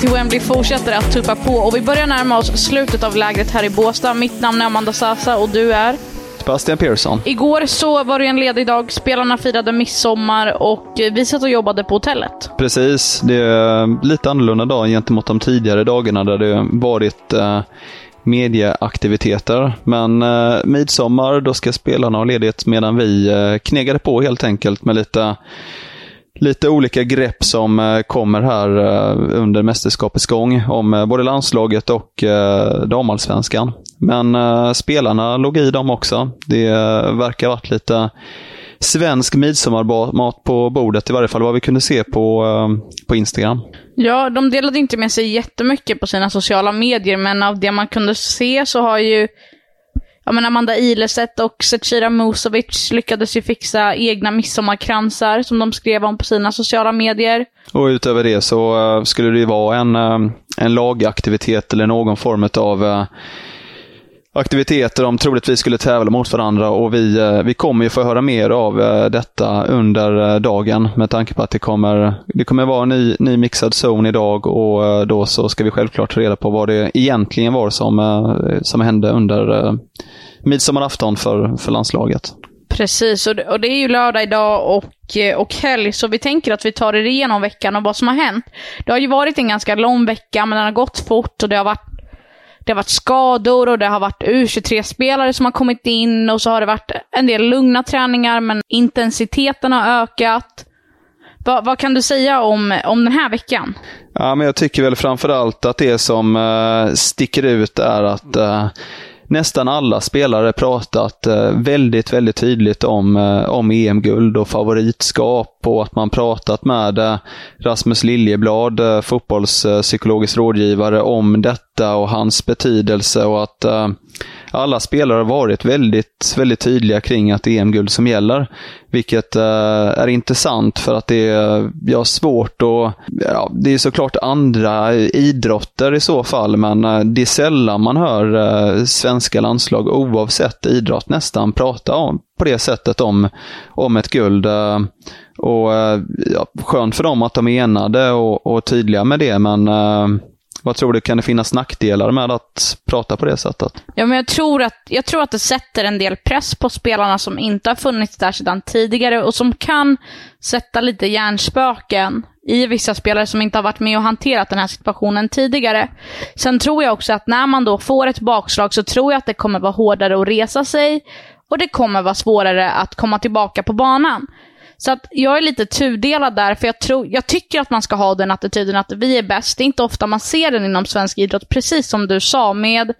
Till Wembley fortsätter att tuppa på och vi börjar närma oss slutet av lägret här i Båstad. Mitt namn är Amanda Sasa och du är? Sebastian Persson. Igår så var det en ledig dag. Spelarna firade midsommar och vi satt och jobbade på hotellet. Precis. Det är lite annorlunda dag gentemot de tidigare dagarna där det varit eh, medieaktiviteter. Men eh, midsommar, då ska spelarna ha ledigt medan vi eh, knegade på helt enkelt med lite lite olika grepp som eh, kommer här eh, under mästerskapets gång om eh, både landslaget och damallsvenskan. Men spelarna låg i dem också. Det verkar ha varit lite svensk midsommarmat på bordet, i varje fall vad vi kunde se på, på Instagram. Ja, de delade inte med sig jättemycket på sina sociala medier, men av det man kunde se så har ju ja, men Amanda Ilestedt och Zecira Musovic lyckades ju fixa egna midsommarkransar som de skrev om på sina sociala medier. Och utöver det så eh, skulle det ju vara en, eh, en lagaktivitet eller någon form av eh, aktiviteter de troligtvis skulle tävla mot varandra och vi, vi kommer ju få höra mer av detta under dagen med tanke på att det kommer, det kommer vara en ny, ny mixad zon idag och då så ska vi självklart ta reda på vad det egentligen var som, som hände under midsommarafton för, för landslaget. Precis, och det, och det är ju lördag idag och, eh, och helg, så vi tänker att vi tar er igenom veckan och vad som har hänt. Det har ju varit en ganska lång vecka, men den har gått fort och det har varit det har varit skador och det har varit U23-spelare som har kommit in och så har det varit en del lugna träningar men intensiteten har ökat. Va, vad kan du säga om, om den här veckan? Ja, men jag tycker väl framförallt att det som uh, sticker ut är att uh, nästan alla spelare pratat eh, väldigt, väldigt tydligt om, eh, om EM-guld och favoritskap och att man pratat med eh, Rasmus Liljeblad, eh, fotbollspsykologisk rådgivare, om detta och hans betydelse och att eh, alla spelare har varit väldigt, väldigt tydliga kring att det är EM-guld som gäller. Vilket eh, är intressant för att det är ja, svårt och ja, det är såklart andra idrotter i så fall, men eh, det är sällan man hör eh, svenska landslag oavsett idrott nästan prata om, på det sättet om, om ett guld. och ja, Skönt för dem att de är enade och, och tydliga med det, men vad tror du, kan det finnas nackdelar med att prata på det sättet? Ja, men jag tror, att, jag tror att det sätter en del press på spelarna som inte har funnits där sedan tidigare och som kan sätta lite hjärnspöken i vissa spelare som inte har varit med och hanterat den här situationen tidigare. Sen tror jag också att när man då får ett bakslag så tror jag att det kommer vara hårdare att resa sig och det kommer vara svårare att komma tillbaka på banan. Så att jag är lite tudelad där, för jag, tror, jag tycker att man ska ha den attityden att vi är bäst. Det är inte ofta man ser den inom svensk idrott, precis som du sa. med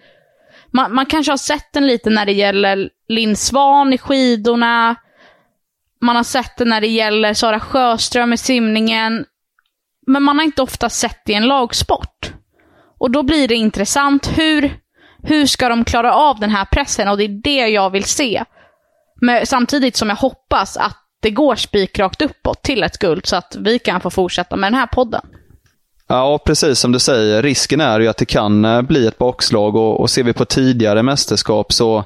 Man, man kanske har sett den lite när det gäller Linn Svan i skidorna. Man har sett den när det gäller Sara Sjöström i simningen. Men man har inte ofta sett det i en lagsport. Och då blir det intressant. Hur, hur ska de klara av den här pressen? Och det är det jag vill se. Men samtidigt som jag hoppas att det går spikrakt uppåt till ett guld så att vi kan få fortsätta med den här podden. Ja, precis som du säger. Risken är ju att det kan eh, bli ett bakslag och, och ser vi på tidigare mästerskap så,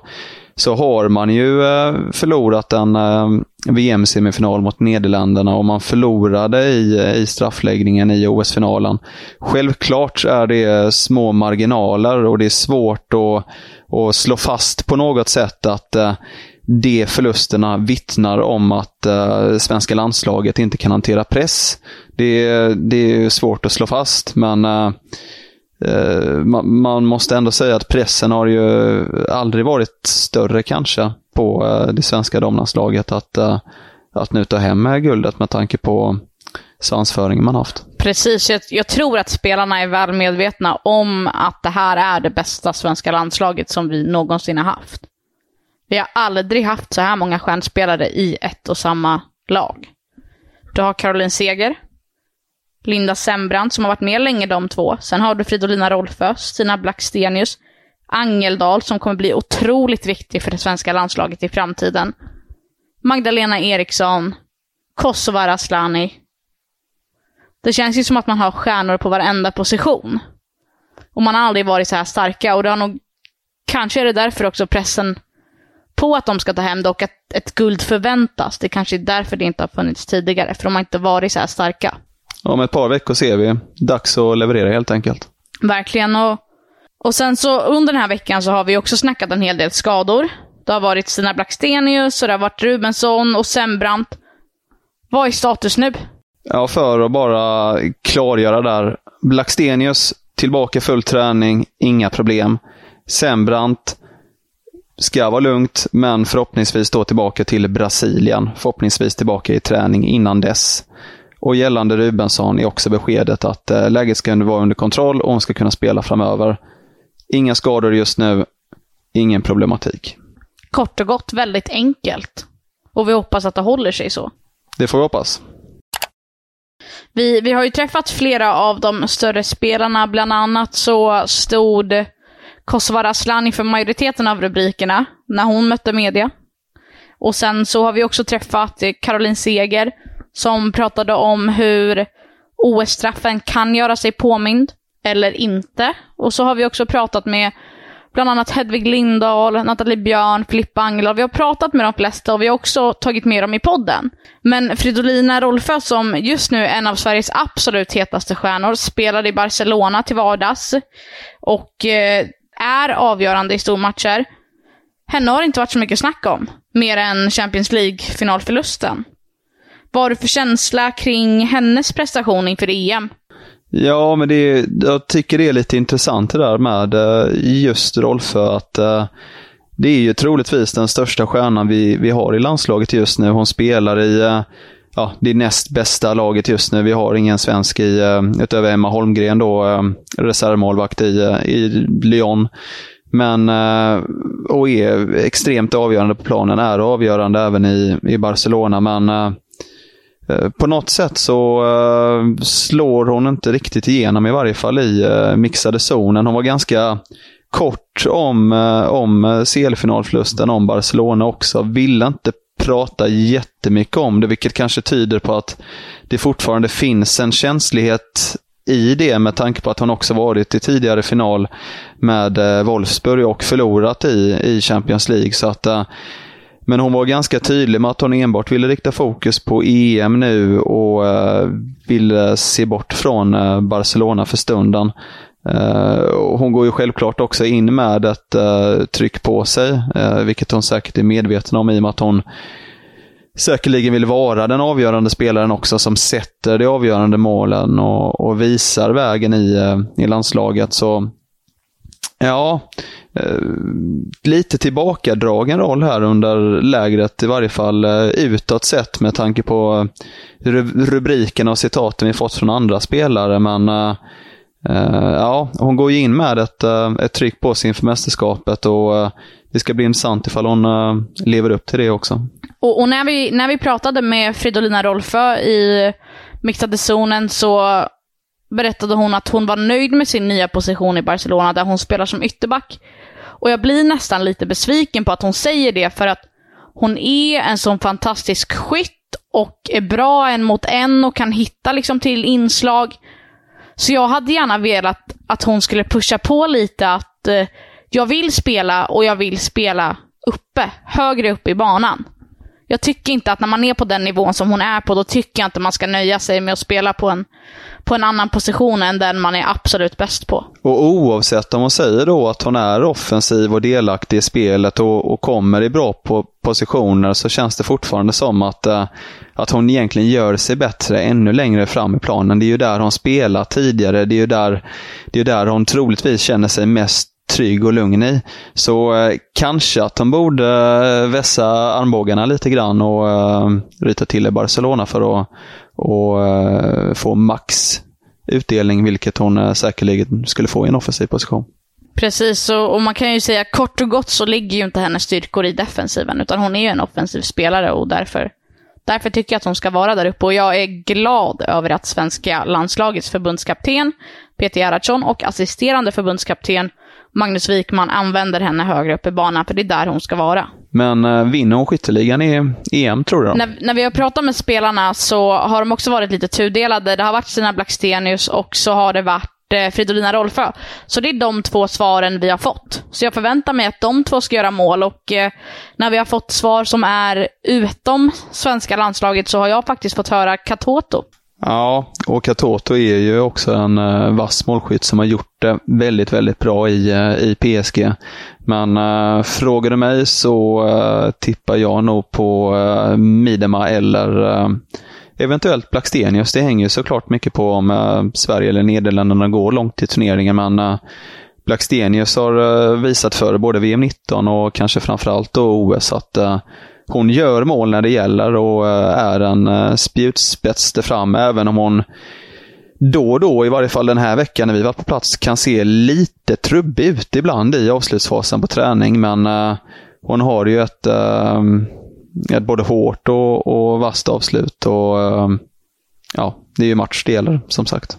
så har man ju eh, förlorat en eh, VM-semifinal mot Nederländerna och man förlorade i, i straffläggningen i OS-finalen. Självklart är det små marginaler och det är svårt att, att slå fast på något sätt att de förlusterna vittnar om att uh, svenska landslaget inte kan hantera press. Det, det är svårt att slå fast, men eh, eh, uh, uh, man, man, måste ändå säga att pressen har ju aldrig varit större kanske på det svenska damlandslaget att, att nu ta hem guldet med tanke på svansföringen man haft. Precis, jag, jag, tror att spelarna är väl medvetna om att det här är det bästa svenska landslaget som vi någonsin har haft. Vi har aldrig haft så här många stjärnspelare i ett och samma lag. Du har Caroline Seger, Linda Sembrant som har varit med länge de två. Sen har du Fridolina Rolfö, Stina Blackstenius, Angeldal som kommer bli otroligt viktig för det svenska landslaget i framtiden. Magdalena Eriksson, Kosova Aslani. Det känns ju som att man har stjärnor på varenda position. Och man har aldrig varit så här starka och det har nog, kanske är det därför också pressen på att de ska ta hem det och att ett guld förväntas. Det kanske är därför det inte har funnits tidigare, för de har inte varit så här starka. Om ett par veckor ser vi. Dags att leverera helt enkelt. Verkligen. Och, och sen så under den här veckan så har vi också snackat en hel del skador. Det har varit Stina Blackstenius och det har varit Rubensson och Sembrant. Vad är status nu? Ja, för att bara klargöra där. Blackstenius tillbaka full träning, inga problem. Sembrant ska vara lugnt, men förhoppningsvis då tillbaka till Brasilien. Förhoppningsvis tillbaka i träning innan dess. Och gällande Rubensson är också beskedet att eh, läget ska vara under kontroll och hon ska kunna spela framöver. Inga skador just nu, ingen problematik. Kort och gott väldigt enkelt. Och vi hoppas att det håller sig så. Det får vi hoppas. Vi, vi har ju träffat flera av de större spelarna, bland annat så stod Kosovare Asllani för majoriteten av rubrikerna när hon mötte media. Och sen så har vi också träffat Caroline Seger som pratade om hur OS-straffen kan göra sig påmind eller inte. Och så har vi också pratat med bland annat Hedvig Lindahl, Nathalie Björn, Filippa Angela. Vi har pratat med de flesta och vi har också tagit med dem i podden. Men Fridolina Rolfö, som just nu är en av Sveriges absolut hetaste stjärnor, spelade i Barcelona till vardags. Och eh, är avgörande i stormatcher. Henne har det inte varit så mycket snack om, mer än Champions League-finalförlusten. Vad har du för känsla kring hennes prestation inför EM? Ja, men det är, jag tycker det är lite intressant det där med eh, just Rolfö. Att, eh, det är ju troligtvis den största stjärnan vi, vi har i landslaget just nu. Hon spelar i eh, ja, det näst bästa laget just nu. Vi har ingen svensk i, eh, utöver Emma Holmgren, då, eh, reservmålvakt i, eh, i Lyon. Men, och är extremt avgörande på planen, är avgörande även i, i Barcelona. Men på något sätt så slår hon inte riktigt igenom i varje fall i mixade zonen. Hon var ganska kort om, om CL-finalförlusten om Barcelona också. Ville inte prata jättemycket om det, vilket kanske tyder på att det fortfarande finns en känslighet i det med tanke på att hon också varit i tidigare final med eh, Wolfsburg och förlorat i, i Champions League. Så att eh, men hon var ganska tydlig med att hon enbart ville rikta fokus på EM nu och eh, ville se bort från Barcelona för stunden. Uh, hon går ju självklart också in med ett uh, tryck på sig, eh, vilket hon säkert är medveten om i och med att hon säkerligen vill vara den avgörande spelaren också som sätter de avgörande målen och, och visar vägen i, i landslaget. Så ja, lite tillbakadragen roll här under lägret, i varje fall utåt sett med tanke på rubrikerna och citaten vi fått från andra spelare. Men uh, ja, hon går ju in med ett, eh, ett tryck på sig inför mästerskapet och eh, det ska bli intressant ifall hon lever upp till det också. Och, och, när, vi, när vi pratade med Fridolina Rolfö i mixade zonen så berättade hon att hon var nöjd med sin nya position i Barcelona där hon spelar som ytterback. Och jag blir nästan lite besviken på att hon säger det för att hon är en sån fantastisk skytt och är bra en mot en och kan hitta liksom till inslag. Så jag hade gärna velat att hon skulle pusha på lite att eh, jag vill spela och jag vill spela uppe, högre upp i banan jag tycker inte att när man är på den nivån som hon är på, då tycker jag inte man ska nöja sig med att spela på en, på en annan position än den man är absolut bäst på. Och oavsett om hon säger då att hon är offensiv och delaktig i spelet och, och kommer i bra på positioner så känns det fortfarande som att, äh, att hon egentligen gör sig bättre ännu längre fram i planen. Det är ju där hon spelar tidigare. Det är ju där, det är där hon troligtvis känner sig mest trygg och lugn i. Så eh, kanske att de borde eh, vässa armbågarna lite grann och eh, rita till i Barcelona för att och, eh, få max utdelning, vilket hon eh, säkerligen skulle få i en offensiv position. Precis, och, och, man kan ju säga kort och gott så ligger ju inte hennes styrkor i defensiven, utan hon är ju en offensiv spelare och därför, därför tycker jag att hon ska vara där uppe. Och jag är glad över att svenska landslagets förbundskapten Peter Gerhardsson och assisterande förbundskapten Magnus Wikman använder henne högre upp i banan, för det är där hon ska vara. Men eh, vinner hon skytteligan i EM, tror du? När, när vi har pratat med spelarna så har de också varit lite tudelade. Det har varit Stina Blackstenius och så har det varit eh, Fridolina Rolfö. Så det är de två svaren vi har fått. Så jag förväntar mig att de två ska göra mål och eh, när vi har fått svar som är utom svenska landslaget så har jag faktiskt fått höra Katoto. Ja, och Katoto är ju också en uh, vass målskytt som har gjort det väldigt, väldigt bra i, uh, i PSG. Men uh, frågar du mig så uh, tippar jag nog på uh, Midema eller uh, eventuellt Blackstenius. Det hänger ju såklart mycket på om Sverige eller Nederländerna går långt i turneringen. Men uh, Blackstenius har visat för både VM 19 och kanske framförallt då OS att hon gör mål när det gäller och eh, är en eh, spjutspets där fram, även om hon då och då, i varje fall den här veckan när vi var på plats, kan se lite trubbig ut ibland i avslutsfasen på träning. Men eh, hon har ju ett, ett både hårt och, och vasst avslut. Och ja, det är ju match det gäller, som sagt.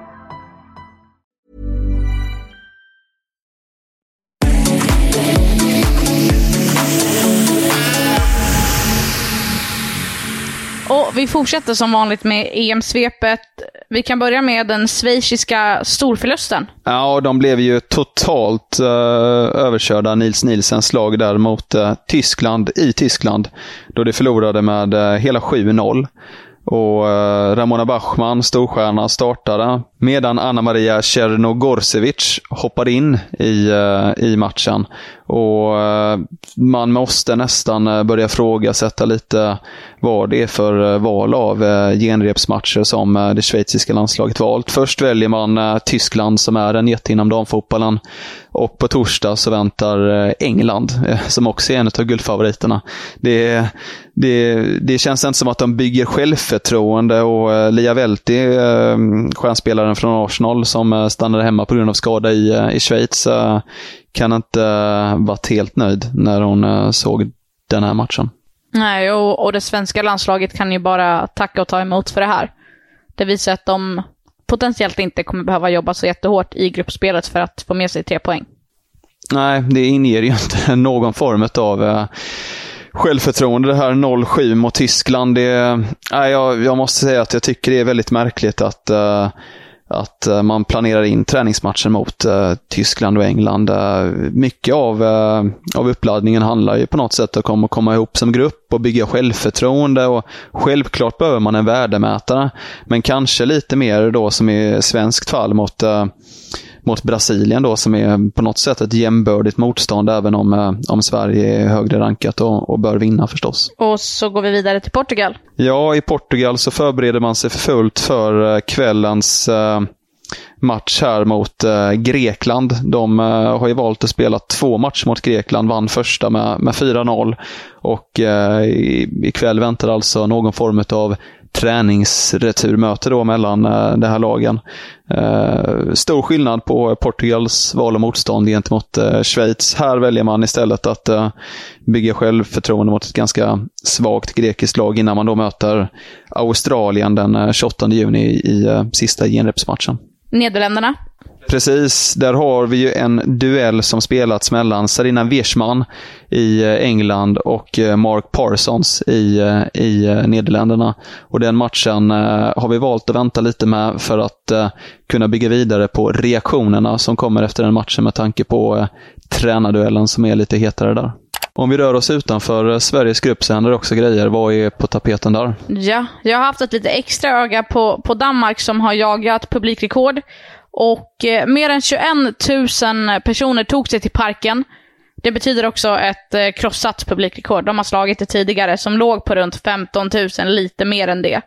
Vi fortsätter som vanligt med EM-svepet. Vi kan börja med den schweiziska storförlusten. Ja, de blev ju totalt uh, överkörda, Nils Nielsens lag där mot uh, Tyskland i Tyskland. Då de förlorade med uh, hela 7-0. Och uh, Ramona Bachmann, storstjärna, startade medan Anna Maria Tjernogorsevic hoppade in i, eh, i matchen. Och eh, Man måste nästan eh, börja frågasätta lite vad det är för val av genrepsmatcher som det schweiziska landslaget valt. Först väljer man Tyskland som är en jätte inom damfotbollen. Och på torsdag så väntar England, som också är en av guldfavoriterna. Det, det, det känns inte som att de bygger självförtroende och Lia Velti, stjärnspelaren från Arsenal som stannade hemma på grund av skada i, i Schweiz, kan inte varit helt nöjd när hon såg den här matchen. Nej, och, och det svenska landslaget kan ju bara tacka och ta emot för det här. Det visar att de potentiellt inte kommer behöva jobba så jättehårt i gruppspelet för att få med sig tre poäng. Nej, det inger ju inte någon form av eh, självförtroende det här 0-7 mot Tyskland. Det, nej, jag, jag, måste säga att jag tycker det är väldigt märkligt att, uh, att eh, man planerar in träningsmatcher mot uh, Tyskland och England. Uh, mycket av, uh, av uppladdningen handlar ju på något sätt om att komma ihop som grupp och bygga självförtroende. Och självklart behöver man en värdemätare, men kanske lite mer då som i svenskt fall mot mot Brasilien då som är på något sätt ett jämbördigt motstånd även om, om Sverige är högre rankat och, och bör vinna förstås. Och så går vi vidare till Portugal. Ja, i Portugal så förbereder man sig för fullt för kvällens eh, match här mot eh, Grekland. De eh, har ju valt att spela två matcher mot Grekland, vann första med, med 4-0. Och eh, ikväll väntar alltså någon form av träningsreturmöte då mellan eh, de här lagen. Eh, stor skillnad på Portugals val och motstånd gentemot eh, Schweiz. Här väljer man istället att eh, bygga självförtroende mot ett ganska svagt grekiskt lag innan man då möter Australien den eh, 28 juni i, i eh, sista genrepsmatchen. Nederländerna. Precis, där har vi ju en duell som spelats mellan Sarina Wiersman i eh, England och eh, Mark Parsons i, eh, i Nederländerna. Och den matchen har vi valt att vänta lite med för att kunna bygga vidare på reaktionerna som kommer efter den matchen med tanke på tränarduellen som är lite hetare där. Om vi rör oss utanför Sveriges grupp så händer det också grejer. Vad är på tapeten där? Ja, jag har haft ett lite extra öga på, på Danmark som har jagat publikrekord. Och eh, mer än 21 000 personer tog sig till parken. Det betyder också ett eh, krossat publikrekord. De har slagit det tidigare som låg på runt 15 000, lite mer än det.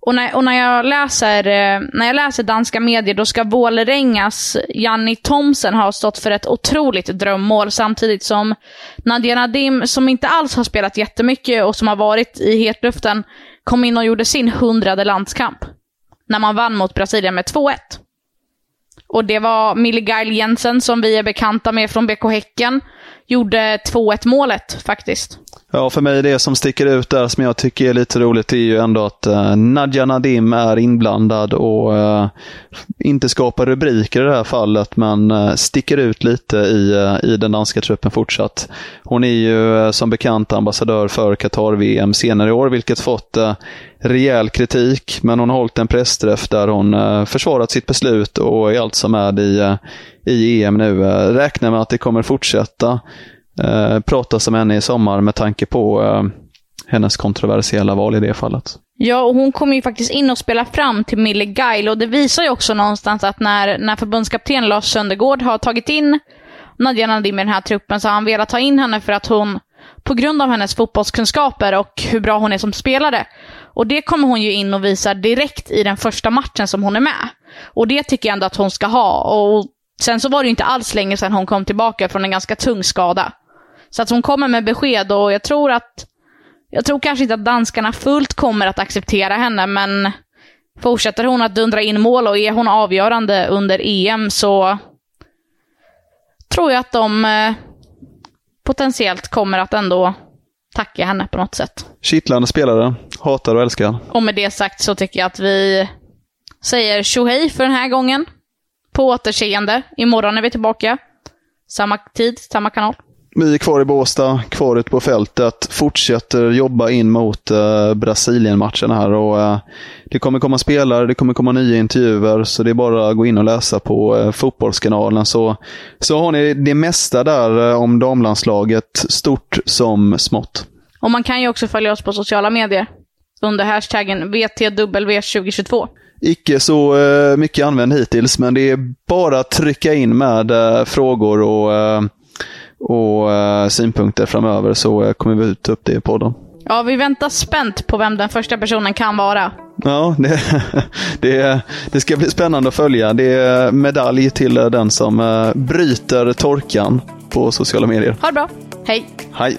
Och när, och när, jag läser, eh, när jag läser danska medier, då ska Vålerengas Janni Thomsen ha stått för ett otroligt drömmål, samtidigt som Nadia Nadim, som inte alls har spelat jättemycket och som har varit i hetluften, kom in och gjorde sin hundrade landskamp. När man vann mot Brasilien med 2-1. Och det var Milligail Jensen, som vi är bekanta med från BK Häcken, gjorde 2-1 målet faktiskt. Ja, för mig det som sticker ut där som jag tycker är lite roligt är ju ändå att eh, Nadja Nadim är inblandad och eh, inte skapar rubriker i det här fallet, men eh, sticker ut lite i, eh, i den danska truppen fortsatt. Hon är ju eh, som bekant ambassadör för Qatar-VM senare i år, vilket fått eh, rejäl kritik, men hon har hållit en pressträff där hon försvarat sitt beslut och är alltså med i, i EM nu. Räknar med att det kommer fortsätta eh, pratas om henne i sommar med tanke på eh, hennes kontroversiella val i det fallet. Ja, och hon kommer ju faktiskt in och spelar fram till Millie Geil och det visar ju också någonstans att när, när förbundskapten Lars Söndergård har tagit in Nadja Nadim i den här truppen så har han velat ta in henne för att hon, på grund av hennes fotbollskunskaper och hur bra hon är som spelare, och det kommer hon ju in och visar direkt i den första matchen som hon är med. Och det tycker jag ändå att hon ska ha. Och sen så var det ju inte alls länge sedan hon kom tillbaka från en ganska tung skada. Så att hon kommer med besked och jag tror att, jag tror kanske inte att danskarna fullt kommer att acceptera henne, men fortsätter hon att dundra in mål och är hon avgörande under EM så tror jag att de eh, potentiellt kommer att ändå tacka henne på något sätt. Kittlande spelare. Hatar och älskar. Och med det sagt så tycker jag att vi säger tjohej för den här gången. På återseende. Imorgon är vi tillbaka. Samma tid, samma kanal. Vi är kvar i Båstad, kvar ute på fältet, fortsätter jobba in mot uh, Brasilien-matchen här. Och, uh, det kommer komma spelare, det kommer komma nya intervjuer, så det är bara att gå in och läsa på uh, Fotbollskanalen. Så, så har ni det mesta där uh, om damlandslaget, stort som smått. Och man kan ju också följa oss på sociala medier under hashtaggen VTW2022. Icke så mycket använd hittills, men det är bara att trycka in med frågor och och uh, synpunkter framöver så kommer vi ta upp det i podden. Ja, vi väntar spänt på vem den första personen kan vara. Ja, det, det, det ska bli spännande att följa. Det är medalj till den som uh, bryter torkan på sociala medier. Ha det bra. Hej. Hej.